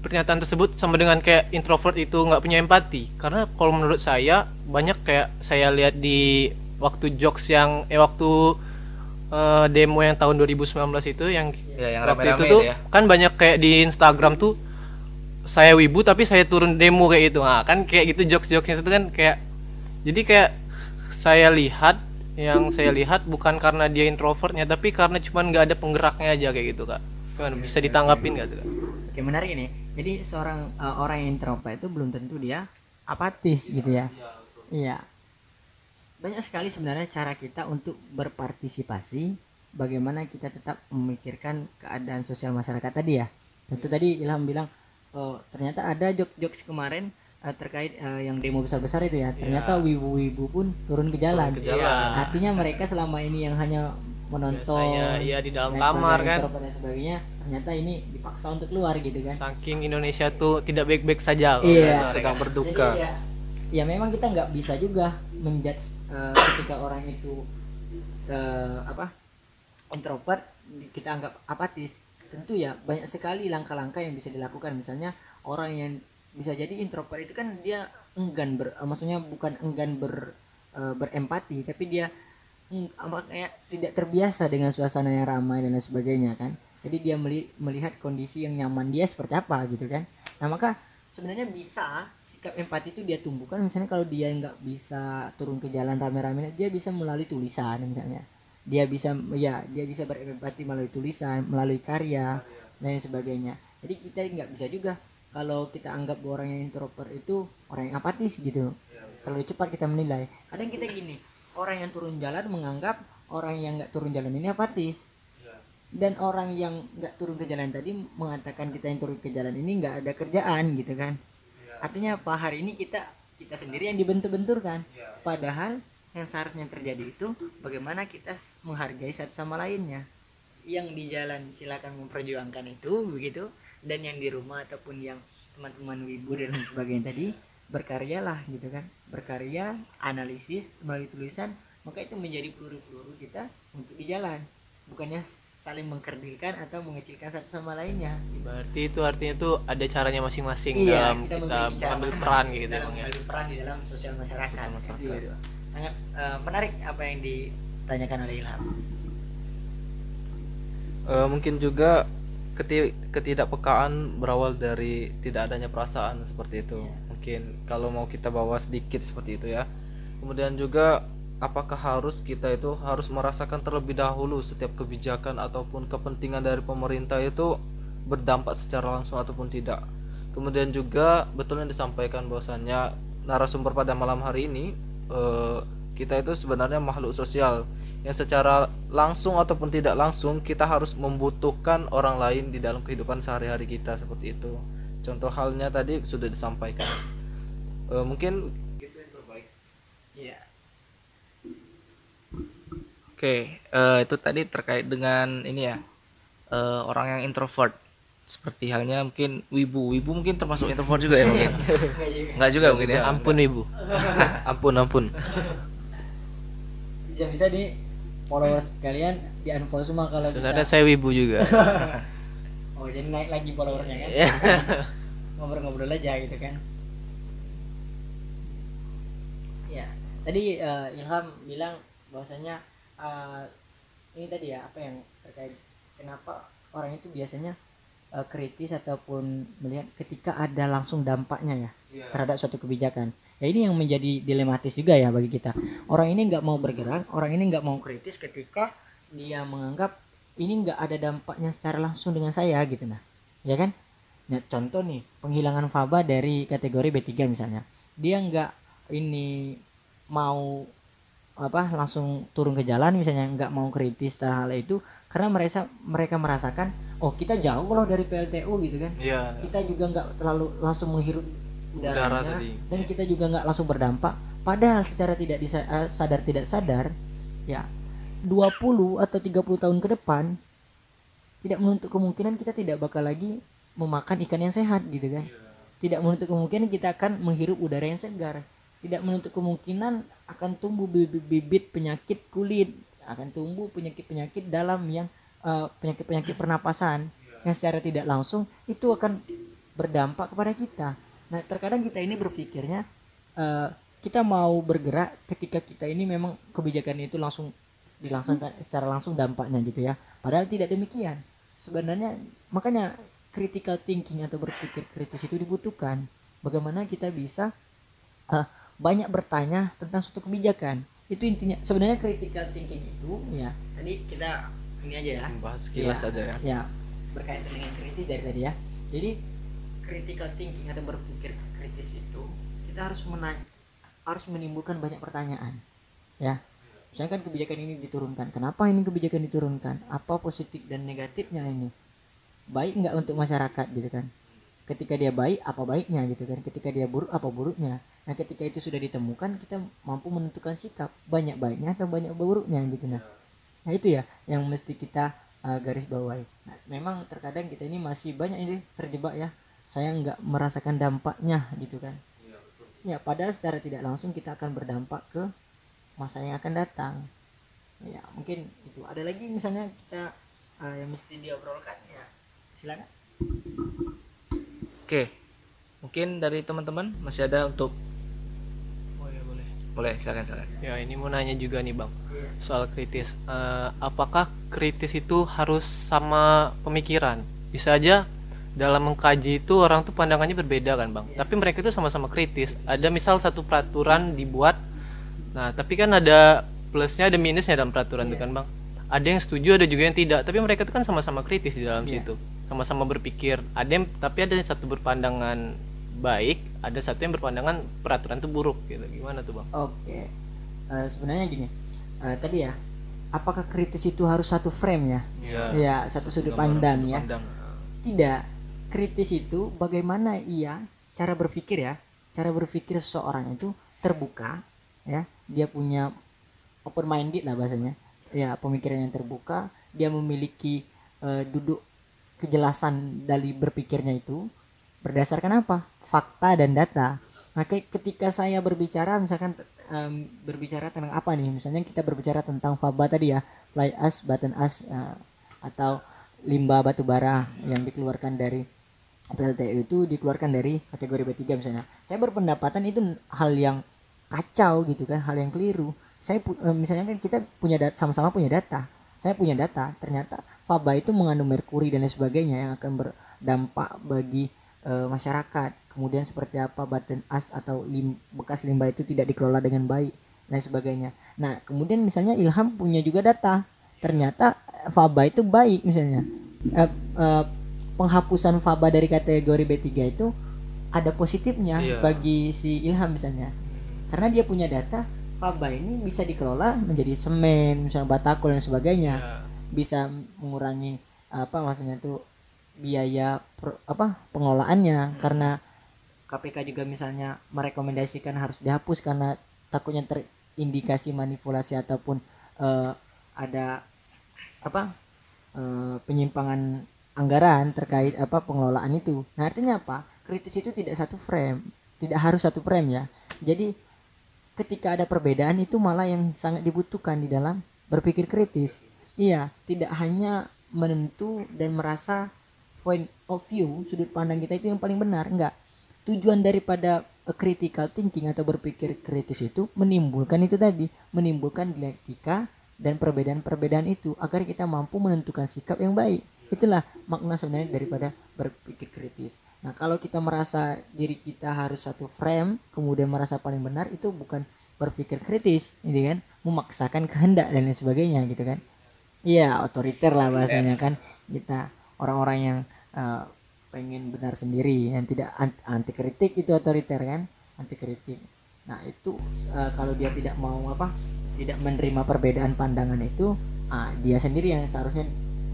pernyataan tersebut sama dengan kayak introvert itu nggak punya empati? Karena kalau menurut saya banyak kayak saya lihat di waktu jokes yang eh waktu eh, demo yang tahun 2019 itu yang Ya, yang waktu itu rame-rame tuh itu ya. kan banyak kayak di Instagram tuh saya wibu tapi saya turun demo kayak gitu nah kan kayak gitu jokes jokesnya itu kan kayak jadi kayak saya lihat yang saya lihat bukan karena dia introvertnya tapi karena cuman nggak ada penggeraknya aja kayak gitu kak gimana bisa ditanggapin nggak tuh Oke menarik ini. Jadi seorang uh, orang yang introvert itu belum tentu dia apatis gitu ya. Iya. Banyak sekali sebenarnya cara kita untuk berpartisipasi bagaimana kita tetap memikirkan keadaan sosial masyarakat tadi ya. Tentu tadi Ilham bilang oh ternyata ada jok-jokes kemarin uh, terkait uh, yang demo besar-besar itu ya. Ternyata wibu-wibu pun turun ke jalan. Artinya mereka selama ini yang hanya menonton Biasanya, iya, di dalam kamar kan. dan sebagainya ternyata ini dipaksa untuk keluar gitu kan saking Indonesia tuh tidak baik-baik saja kalau Iya. bahasa sedang berduka Jadi ya, ya memang kita nggak bisa juga menjudge eh, ketika orang itu eh, apa introvert kita anggap apatis. Tentu ya banyak sekali langkah-langkah yang bisa dilakukan. Misalnya orang yang bisa jadi introvert itu kan dia enggan ber, eh, maksudnya bukan enggan ber eh, berempati, tapi dia apa kayak tidak terbiasa dengan suasana yang ramai dan lain sebagainya kan. Jadi dia meli- melihat kondisi yang nyaman dia seperti apa gitu kan. Nah maka sebenarnya bisa sikap empati itu dia tumbuhkan. Misalnya kalau dia nggak bisa turun ke jalan rame-rame dia bisa melalui tulisan misalnya. Dia bisa ya dia bisa berempati melalui tulisan melalui karya dan lain sebagainya. Jadi kita nggak bisa juga kalau kita anggap orang yang introvert itu orang yang apatis gitu. Terlalu cepat kita menilai. Kadang kita gini orang yang turun jalan menganggap orang yang nggak turun jalan ini apatis. Dan orang yang nggak turun ke jalan tadi mengatakan kita yang turun ke jalan ini nggak ada kerjaan gitu kan? Artinya apa? Hari ini kita kita sendiri yang dibentur-benturkan. Padahal yang seharusnya terjadi itu bagaimana kita menghargai satu sama lainnya. Yang di jalan silakan memperjuangkan itu begitu. Dan yang di rumah ataupun yang teman-teman wibu dan lain sebagainya tadi berkaryalah gitu kan. Berkarya analisis melalui tulisan maka itu menjadi peluru-peluru kita untuk di jalan. Bukannya saling mengkerdilkan atau mengecilkan satu sama lainnya. Berarti itu artinya tuh ada caranya masing-masing iya dalam kita kita mengambil peran gitu dalam bang ya? mengambil peran di dalam sosial masyarakat, Sosial masyarakat. Gitu. sangat eh, menarik apa yang ditanyakan oleh Ilham. Eh, mungkin juga keti- ketidakpekaan berawal dari tidak adanya perasaan seperti itu mungkin kalau mau kita bawa sedikit seperti itu ya kemudian juga apakah harus kita itu harus merasakan terlebih dahulu setiap kebijakan ataupun kepentingan dari pemerintah itu berdampak secara langsung ataupun tidak kemudian juga betul yang disampaikan bahwasannya narasumber pada malam hari ini eh, kita itu sebenarnya makhluk sosial yang secara langsung ataupun tidak langsung kita harus membutuhkan orang lain di dalam kehidupan sehari-hari kita seperti itu. Contoh halnya tadi sudah disampaikan. Eh, mungkin iya Oke, eh, itu tadi terkait dengan ini ya eh, orang yang introvert. Seperti halnya mungkin wibu, wibu mungkin termasuk introvert juga ya mungkin. Enggak juga mungkin ya. ampun ibu ampun ampun. bisa bisa di followers kalian di unfollow semua kalau sebenarnya kita saya wibu juga oh jadi naik lagi followersnya kan Iya. ngobrol-ngobrol aja gitu kan ya tadi eh, Ilham bilang bahwasanya eh, ini tadi ya apa yang terkait kenapa orang itu biasanya eh, kritis ataupun melihat ketika ada langsung dampaknya ya terhadap suatu kebijakan. Ya ini yang menjadi dilematis juga ya bagi kita. Orang ini nggak mau bergerak orang ini nggak mau kritis ketika dia menganggap ini nggak ada dampaknya secara langsung dengan saya gitu nah. Ya kan? Nah contoh nih penghilangan faba dari kategori B3 misalnya. Dia nggak ini mau apa langsung turun ke jalan misalnya nggak mau kritis terhadap hal itu karena mereka mereka merasakan oh kita jauh loh dari PLTU gitu kan. Iya. Kita juga nggak terlalu langsung menghirup Udara udaranya tadi. dan kita juga nggak langsung berdampak. Padahal secara tidak disa- eh, sadar tidak sadar ya 20 atau 30 tahun ke depan tidak menuntut kemungkinan kita tidak bakal lagi memakan ikan yang sehat gitu kan. Tidak menuntut kemungkinan kita akan menghirup udara yang segar tidak menuntut kemungkinan akan tumbuh bibit-bibit penyakit kulit akan tumbuh penyakit-penyakit dalam yang eh, penyakit-penyakit pernapasan yang secara tidak langsung itu akan berdampak kepada kita. Nah terkadang kita ini berpikirnya eh, kita mau bergerak ketika kita ini memang kebijakan itu langsung dilangsungkan secara langsung dampaknya gitu ya. Padahal tidak demikian. Sebenarnya makanya critical thinking atau berpikir kritis itu dibutuhkan. Bagaimana kita bisa eh, banyak bertanya tentang suatu kebijakan. Itu intinya. Sebenarnya critical thinking itu ya tadi kita ini aja ya. Bahas kilas Iya, aja ya. ya berkaitan dengan kritis dari tadi ya. Jadi critical thinking atau berpikir kritis itu kita harus menanya harus menimbulkan banyak pertanyaan. Ya. Misalkan kebijakan ini diturunkan. Kenapa ini kebijakan diturunkan? Apa positif dan negatifnya ini? Baik nggak untuk masyarakat gitu kan? Ketika dia baik apa baiknya gitu kan? Ketika dia buruk apa buruknya nah ketika itu sudah ditemukan kita mampu menentukan sikap banyak baiknya atau banyak buruknya gitu nah. Nah itu ya yang mesti kita uh, garis bawahi. Nah, memang terkadang kita ini masih banyak ini terjebak ya. Saya nggak merasakan dampaknya gitu kan. Ya padahal secara tidak langsung kita akan berdampak ke masa yang akan datang. Ya mungkin itu. Ada lagi misalnya kita uh, yang mesti diobrolkan ya. Silakan. Oke. Mungkin dari teman-teman masih ada untuk boleh silakan silakan. ya ini mau nanya juga nih bang. Soal kritis. Eh, apakah kritis itu harus sama pemikiran? Bisa aja dalam mengkaji itu orang tuh pandangannya berbeda kan bang? Tapi mereka itu sama-sama kritis. Ada misal satu peraturan dibuat. Nah tapi kan ada plusnya ada minusnya dalam peraturan itu kan bang? Ada yang setuju ada juga yang tidak. Tapi mereka itu kan sama-sama kritis di dalam situ. Sama-sama berpikir. Ada yang tapi ada yang satu berpandangan baik ada satu yang berpandangan peraturan itu buruk gitu gimana tuh bang Oke, Eh, sebenarnya gini, eh, tadi ya, apakah kritis itu harus satu frame ya? Iya. Ya, satu sudut pandang ya. Pandang. Tidak, kritis itu bagaimana ia cara berpikir ya, cara berpikir seseorang itu terbuka, ya, dia punya open minded lah bahasanya, ya pemikiran yang terbuka, dia memiliki eh, duduk kejelasan dari berpikirnya itu berdasarkan apa? Fakta dan data. Maka ketika saya berbicara misalkan em, berbicara tentang apa nih? Misalnya kita berbicara tentang faba tadi ya, fly ash, button ash eh, atau limbah batu bara yang dikeluarkan dari PLTU itu dikeluarkan dari kategori B3 misalnya. Saya berpendapatan itu hal yang kacau gitu kan, hal yang keliru. Saya eh, misalnya kan kita punya data sama-sama punya data. Saya punya data, ternyata faba itu mengandung merkuri dan lain sebagainya yang akan berdampak bagi eh, masyarakat. Kemudian seperti apa button as atau lim- bekas limbah itu tidak dikelola dengan baik dan sebagainya. Nah, kemudian misalnya Ilham punya juga data. Ternyata eh, faba itu baik misalnya. Eh, eh, penghapusan faba dari kategori B3 itu ada positifnya Iya. bagi si Ilham misalnya. Karena dia punya data faba ini bisa dikelola menjadi semen, misalnya batakul dan sebagainya. Bisa mengurangi apa maksudnya itu biaya per- apa pengelolaannya karena KPK juga misalnya merekomendasikan harus dihapus karena takutnya terindikasi manipulasi ataupun eh, ada apa eh, penyimpangan anggaran terkait apa pengelolaan itu. Nah artinya apa? Kritis itu tidak satu frame, tidak harus satu frame ya. Jadi ketika ada perbedaan itu malah yang sangat dibutuhkan di dalam berpikir kritis. Iya, tidak hanya menentu dan merasa point of view sudut pandang kita itu yang paling benar, enggak. Tujuan daripada eh, critical thinking atau berpikir kritis itu menimbulkan itu tadi, menimbulkan dialektika dan perbedaan-perbedaan itu agar kita mampu menentukan sikap yang baik. Itulah makna sebenarnya daripada berpikir kritis. Nah, kalau kita merasa diri kita harus satu frame, kemudian merasa paling benar, itu bukan berpikir kritis, gitu kan? Memaksakan kehendak dan lain sebagainya, gitu kan? Iya, otoriter lah bahasanya kan. Kita orang-orang yang eh, pengen benar sendiri yang tidak an- anti kritik itu otoriter kan? Anti kritik. Nah, itu eh, kalau dia tidak mau apa? Tidak menerima perbedaan pandangan itu, ah, dia sendiri yang seharusnya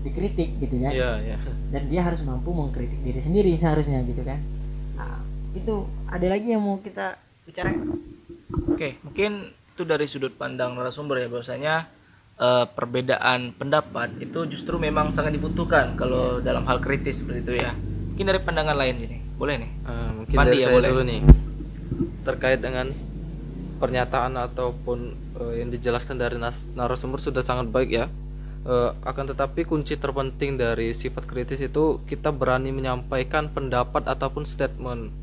dikritik gitu kan Iya, iya. dan dia harus mampu mengkritik diri sendiri seharusnya gitu kan nah, itu ada lagi yang mau kita bicarakan Oke, mungkin itu dari sudut pandang narasumber ya bahwasanya eh, perbedaan pendapat itu justru memang sangat dibutuhkan kalau dalam hal kritis seperti itu ya. Mungkin dari pandangan lain sini, boleh nih? Eh, mungkin Pandi dari ya, saya boleh. dulu nih terkait dengan pernyataan ataupun eh, yang dijelaskan dari nas- narasumber sudah sangat baik ya Eh, akan tetapi kunci terpenting dari sifat kritis itu kita berani menyampaikan pendapat ataupun statement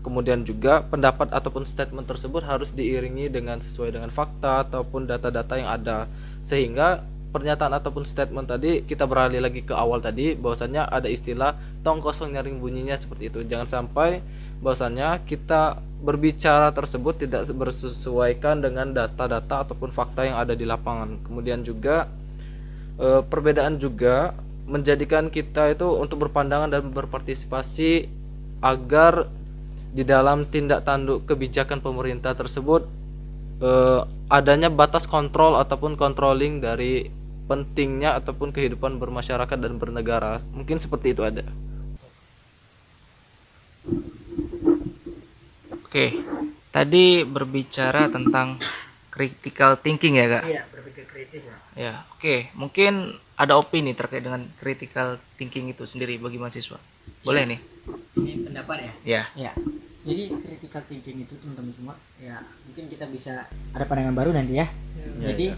kemudian juga pendapat ataupun statement tersebut harus diiringi dengan sesuai dengan fakta ataupun data-data yang ada sehingga pernyataan ataupun statement tadi kita beralih lagi ke awal tadi bahwasannya ada istilah tong kosong nyaring bunyinya seperti itu. Jangan sampai bahwasannya kita berbicara tersebut tidak bersesuaikan dengan data-data ataupun fakta yang ada di lapangan. Kemudian juga eh, perbedaan juga menjadikan kita itu untuk berpandangan dan berpartisipasi agar di dalam tindak tanduk kebijakan pemerintah tersebut eh, adanya batas kontrol ataupun controlling dari pentingnya ataupun kehidupan bermasyarakat dan bernegara mungkin seperti itu ada Oke, tadi berbicara tentang critical thinking ya kak? iya berpikir kritis ya Ya, oke. Mungkin ada opini terkait dengan critical thinking itu sendiri bagi mahasiswa. Boleh nih? ini pendapat ya Ya. ya jadi critical thinking itu teman-teman semua ya mungkin kita bisa ada pandangan baru nanti ya jadi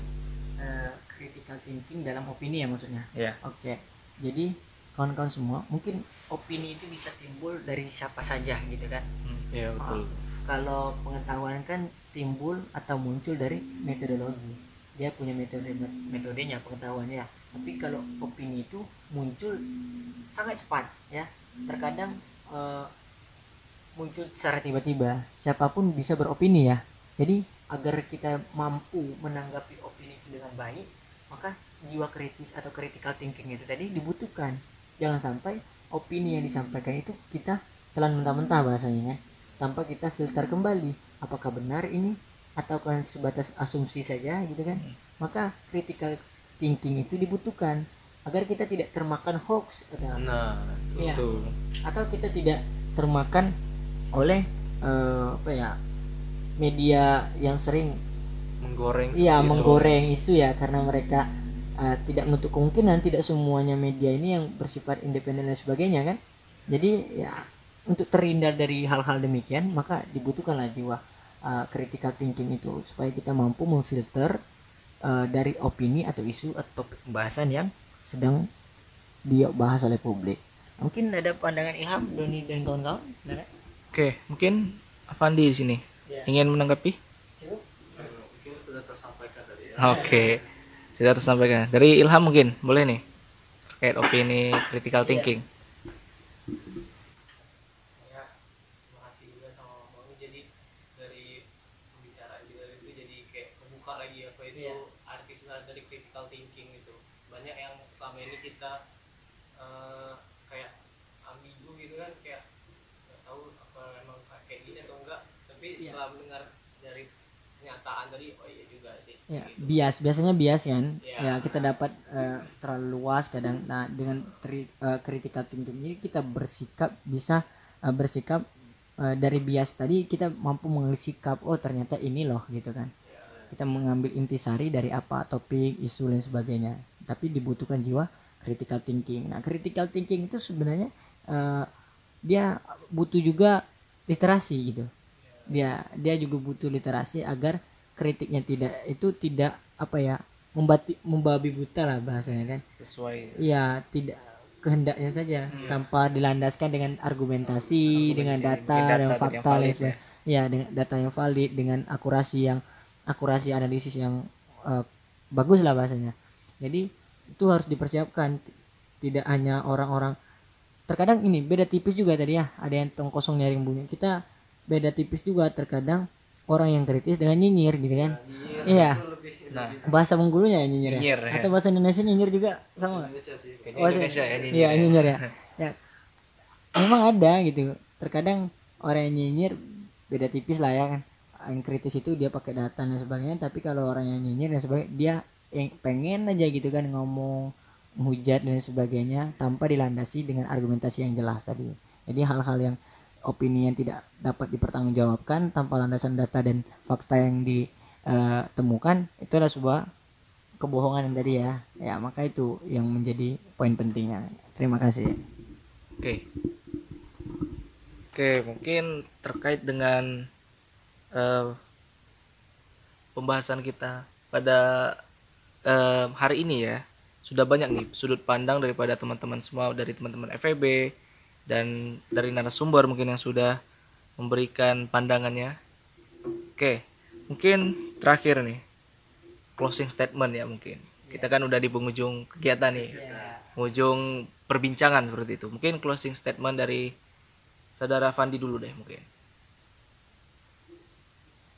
eh, critical thinking dalam opini ya maksudnya Ya. Oke, jadi kawan-kawan semua, mungkin opini itu bisa timbul dari siapa saja gitu kan. ya betul Kalau pengetahuan kan timbul atau muncul dari metodologi. Dia punya metode metodenya pengetahuannya. Tapi kalau opini itu muncul sangat cepat ya. Terkadang eh, muncul secara tiba-tiba. Siapa pun bisa beropini ya. Jadi agar kita mampu menanggapi opini itu dengan baik, maka jiwa kritis atau critical thinking itu tadi dibutuhkan jangan sampai opini yang disampaikan itu kita telan mentah-mentah bahasanya kan tanpa kita filter kembali apakah benar ini atau kan sebatas asumsi saja gitu kan maka critical thinking itu dibutuhkan agar kita tidak termakan hoax atau nah itu atau kita tidak termakan oleh eh, apa ya media yang sering menggoreng iya itu. menggoreng isu ya karena mereka eh, tidak menutup kemungkinan tidak semuanya media ini yang bersifat independen dan sebagainya kan jadi ya untuk terhindar dari hal-hal demikian maka dibutuhkanlah jiwa eh, critical thinking itu supaya kita mampu memfilter eh, dari opini atau isu atau pembahasan yang sedang dibahas oleh publik mungkin ada pandangan Ilham Doni dan kawan-kawan Ada? Oke, mungkin Avandi di sini Ya. ingin menanggapi? mungkin sudah tersampaikan tadi ya Oke, sudah tersampaikan. Dari Ilham mungkin boleh nih terkait opini critical thinking. saya makasih juga sama Bang jadi dari pembicaraan juga itu jadi kayak kebuka lagi apa itu Iya. arti sebenarnya dari critical thinking itu banyak yang selama ini kita eh, kayak ambigu gitu kan kayak nggak tahu apa emang kayak gini atau enggak tapi Iya. setelah mendengar dari tadi oh iya juga sih ya gitu. bias biasanya bias kan? Ya. ya kita dapat eh, terlalu luas kadang. Nah dengan tri, eh, critical thinking ini kita bersikap bisa eh, bersikap eh, dari bias tadi kita mampu mengambil sikap oh ternyata ini loh gitu kan. Kita mengambil intisari dari apa topik isu dan sebagainya. Tapi dibutuhkan jiwa critical thinking. Nah critical thinking itu sebenarnya eh, dia butuh juga literasi gitu. Dia dia juga butuh literasi agar kritiknya tidak itu tidak apa ya membati membabi buta lah bahasanya kan Sesuai. Iya, tidak kehendaknya saja tanpa dilandaskan dengan argumentasi, dengan data, data dan yang fakta dan valid ya. Iya, dengan data yang valid, dengan akurasi yang akurasi analisis yang eh, bagus lah bahasanya. Jadi itu harus dipersiapkan tidak hanya orang-orang terkadang ini beda tipis juga tadi ya ada yang tong kosong nyaring bunyi kita beda tipis juga terkadang orang yang kritis dengan nyinyir gitu kan iya Nah, bahasa Bengkulunya ya nyinyir, ya? Nyinyir, ya. atau bahasa Indonesia nyinyir juga sama kayaknya Oh, Indonesia ya ini. Iya nyinyir ya. ya. Memang ada gitu. Terkadang orang yang nyinyir beda tipis lah ya kan. Yang kritis itu dia pakai data dan sebagainya. Tapi kalau orang yang nyinyir dan sebagainya dia yang pengen aja gitu kan ngomong menghujat dan sebagainya tanpa dilandasi dengan argumentasi yang jelas tadi. Jadi hal-hal yang opini yang tidak dapat dipertanggungjawabkan tanpa landasan data dan fakta yang ditemukan itu adalah sebuah kebohongan yang tadi ya ya maka itu yang menjadi poin pentingnya terima kasih Oke. Oke, mungkin terkait dengan eh, pembahasan kita pada eh, hari ini ya. Sudah banyak nih sudut pandang daripada teman-teman semua dari teman-teman FEB dan dari narasumber mungkin yang sudah memberikan pandangannya. Oke, mungkin terakhir nih closing statement ya mungkin. Kita kan udah di penghujung kegiatan nih. Penghujung perbincangan seperti itu. Mungkin closing statement dari saudara Fandi dulu deh mungkin.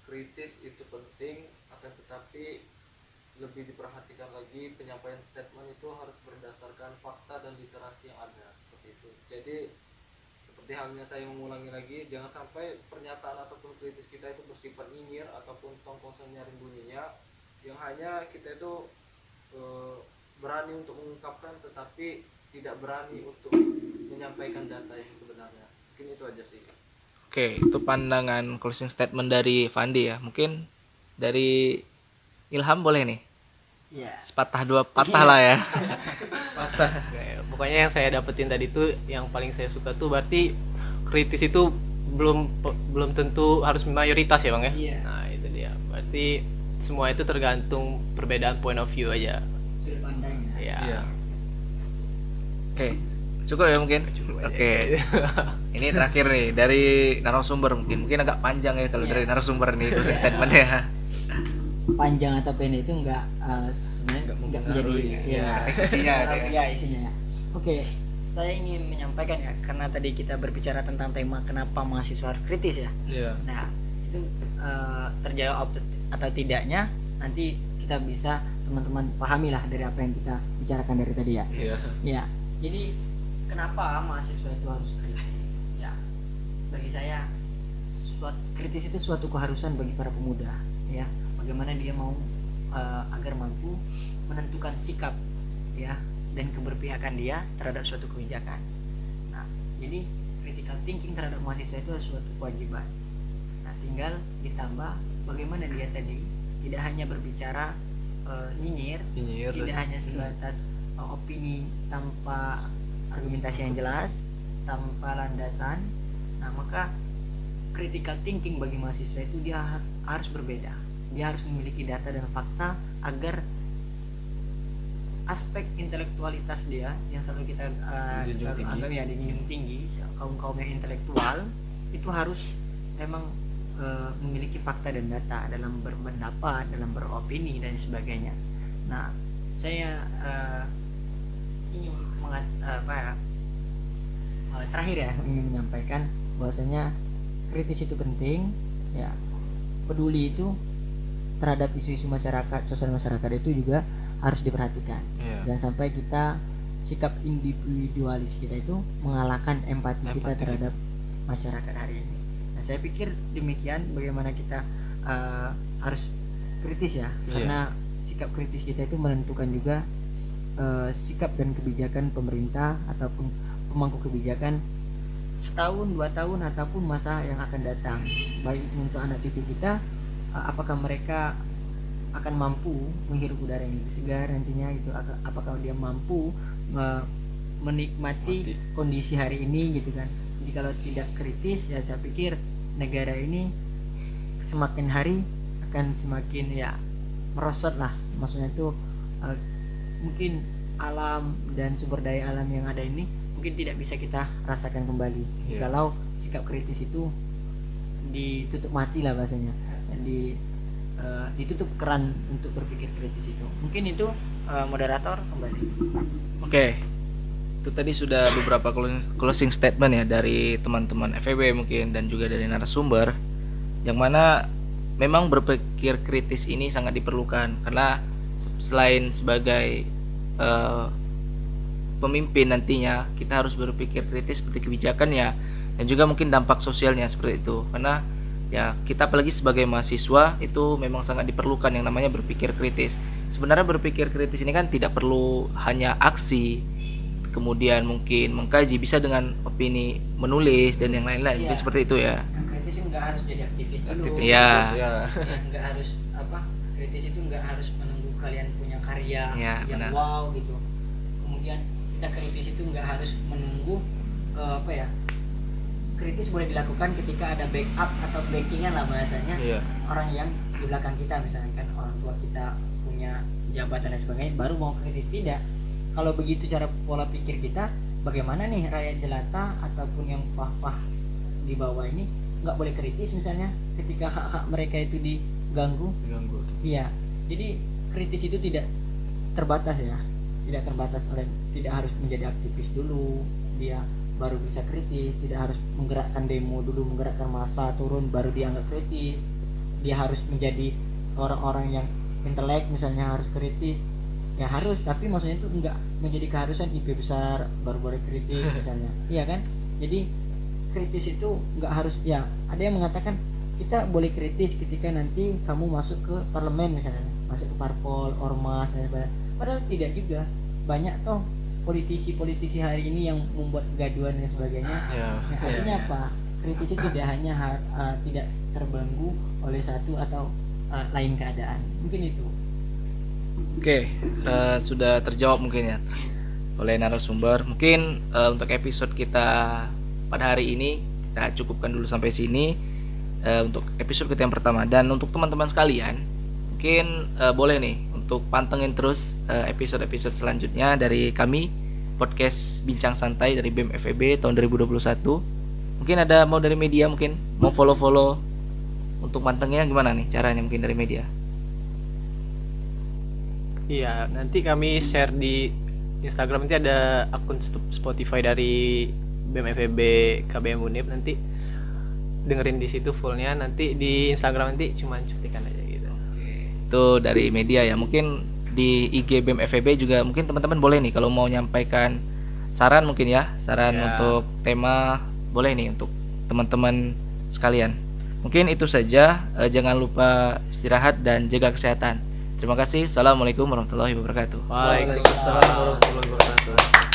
kritis itu penting akan tetapi lebih diperhatikan lagi penyampaian statement itu harus berdasarkan fakta dan literasi yang ada jadi seperti halnya saya mengulangi lagi jangan sampai pernyataan ataupun kritis kita itu bersifat nyinyir ataupun tong kosong nyaring bunyinya yang hanya kita itu eh, berani untuk mengungkapkan tetapi tidak berani untuk menyampaikan data yang sebenarnya mungkin itu aja sih Oke, itu pandangan closing statement dari Fandi ya. Mungkin dari Ilham boleh nih. Ya Sepatah dua patah lah ya. Kayak, pokoknya yang saya dapetin tadi tuh yang paling saya suka tuh berarti kritis itu belum belum tentu harus mayoritas ya bang ya Iya. nah itu dia berarti semua itu tergantung perbedaan point of view aja sudut pandangnya ya Iya. Oke. Cukup ya mungkin. Oke. Ini terakhir nih dari narasumber mungkin. Mungkin agak panjang ya kalau dari narasumber nih closing statementnya. Panjang atau pendek itu enggak eh, sebenarnya enggak menjadi ya Isinya ada ya. ya isinya ya oke saya ingin menyampaikan ya karena tadi kita berbicara tentang tema kenapa mahasiswa harus kritis ya Iya. Nah, itu eh, terjawab atau- tidaknya nanti kita bisa teman-teman pahami lah dari apa yang kita bicarakan dari tadi ya. Iya. Ya, jadi kenapa mahasiswa itu harus kritis ya bagi saya suatu kritis itu suatu keharusan bagi para pemuda ya bagaimana dia mau eh, agar mampu menentukan sikap ya dan keberpihakan dia terhadap suatu kebijakan. Nah jadi critical thinking terhadap mahasiswa itu adalah suatu kewajiban. Nah tinggal ditambah bagaimana dia tadi tidak hanya berbicara eh, nyinyir Nyinyir tidak dan- hanya sebatas uh, opini tanpa argumentasi yang jelas tanpa landasan nah maka critical thinking bagi mahasiswa itu dia har- harus berbeda dia harus memiliki data dan fakta agar aspek intelektualitas dia yang selalu kita uh, selalu tinggi. anggap ya dijunjung tinggi kaum kaum yang intelektual itu harus memang uh, memiliki fakta dan data dalam berpendapat dalam beropini dan sebagainya nah saya uh, ingin mengat, apa ya uh, terakhir ya ingin menyampaikan bahwasanya kritis itu penting ya peduli itu terhadap isu-isu masyarakat sosial masyarakat itu juga harus diperhatikan Iya. dan sampai kita sikap individualis kita itu mengalahkan empati, kita Empati. terhadap masyarakat hari ini. Nah, saya pikir demikian bagaimana kita uh, harus kritis ya, Iya. karena sikap kritis kita itu menentukan juga uh, sikap dan kebijakan pemerintah ataupun pemangku kebijakan setahun dua tahun ataupun masa yang akan datang baik itu untuk anak cucu kita apakah mereka akan mampu menghirup udara yang lebih segar nantinya gitu? Aka- apakah dia mampu menikmati Mati. kondisi hari ini gitu kan? Jikalau tidak kritis ya saya pikir negara ini semakin hari akan semakin ya merosot lah. Maksudnya itu uh, mungkin alam dan sumber daya alam yang ada ini mungkin tidak bisa kita rasakan kembali. Iya. kalau sikap kritis itu ditutup mati lah bahasanya di eh, ditutup keran untuk berpikir kritis itu. Mungkin itu eh, moderator kembali. Oke, itu tadi sudah beberapa closing- statement ya dari teman-teman FEB mungkin dan juga dari narasumber, yang mana memang berpikir kritis ini sangat diperlukan karena se- selain sebagai eh, pemimpin nantinya kita harus berpikir kritis seperti kebijakan ya dan juga mungkin dampak sosialnya seperti itu. Karena ya kita apalagi sebagai mahasiswa itu memang sangat diperlukan yang namanya berpikir kritis sebenarnya berpikir kritis ini kan tidak perlu hanya aksi kemudian mungkin mengkaji bisa dengan opini menulis dan yang lain-lain mungkin Iya. seperti itu ya kritis itu nggak harus jadi aktivis dulu Aktivis terus, ya. Ya, nggak harus apa kritis itu nggak harus menunggu kalian punya karya Iya, yang benar. wow gitu kemudian kita kritis itu nggak harus menunggu eh, apa ya kritis boleh dilakukan ketika ada backup atau backingan lah bahasanya Iya. orang yang di belakang kita misalnya kan orang tua kita punya jabatan dan sebagainya baru mau kritis. Tidak. Kalau begitu cara pola pikir kita bagaimana nih rakyat jelata ataupun yang pah-pah di bawah ini nggak boleh kritis misalnya ketika hak-hak mereka itu diganggu? Diganggu. iya. Jadi kritis itu tidak terbatas ya. Tidak terbatas oleh tidak harus menjadi aktivis dulu. Dia baru bisa kritis tidak harus menggerakkan demo dulu menggerakkan massa turun baru dianggap kritis. Dia harus menjadi orang-orang yang intelek misalnya harus kritis. Ya harus tapi maksudnya itu enggak menjadi keharusan IP besar baru boleh kritis misalnya. Iya kan? Jadi kritis itu enggak harus ya ada yang mengatakan kita boleh kritis ketika nanti kamu masuk ke parlemen misalnya. Masuk ke parpol ormas dan sebagainya. Padahal tidak juga. Banyak toh politisi-politisi hari ini yang membuat kegaduhan dan sebagainya Ya. Nah, artinya apa kritis itu tidak hanya har- uh, tidak terbelenggu oleh satu atau uh, lain keadaan mungkin itu Oke, eh, sudah terjawab mungkin ya oleh narasumber. Mungkin eh, untuk episode kita pada hari ini kita cukupkan dulu sampai sini eh, untuk episode kita yang pertama. Dan untuk teman-teman sekalian, mungkin eh, boleh nih untuk pantengin terus eh, episode-episode selanjutnya dari kami podcast Bincang Santai dari BEM FEB tahun 2021. Mungkin ada mau dari media mungkin mau follow-follow untuk mantengnya gimana nih caranya mungkin dari media? Iya, nanti kami share di Instagram nanti ada akun Spotify dari BMFB KBM Unip nanti dengerin di situ fullnya nanti di Instagram nanti cuman cutikan aja. Itu dari media ya. Mungkin di IG BEM FEB juga mungkin teman-teman boleh nih kalau mau nyampaikan saran mungkin ya. Saran Ya. untuk tema boleh nih untuk teman-teman sekalian. Mungkin itu saja. Eh, jangan lupa istirahat dan jaga kesehatan. Terima kasih. Assalamualaikum warahmatullahi wabarakatuh. Waalaikumsalam warahmatullahi wabarakatuh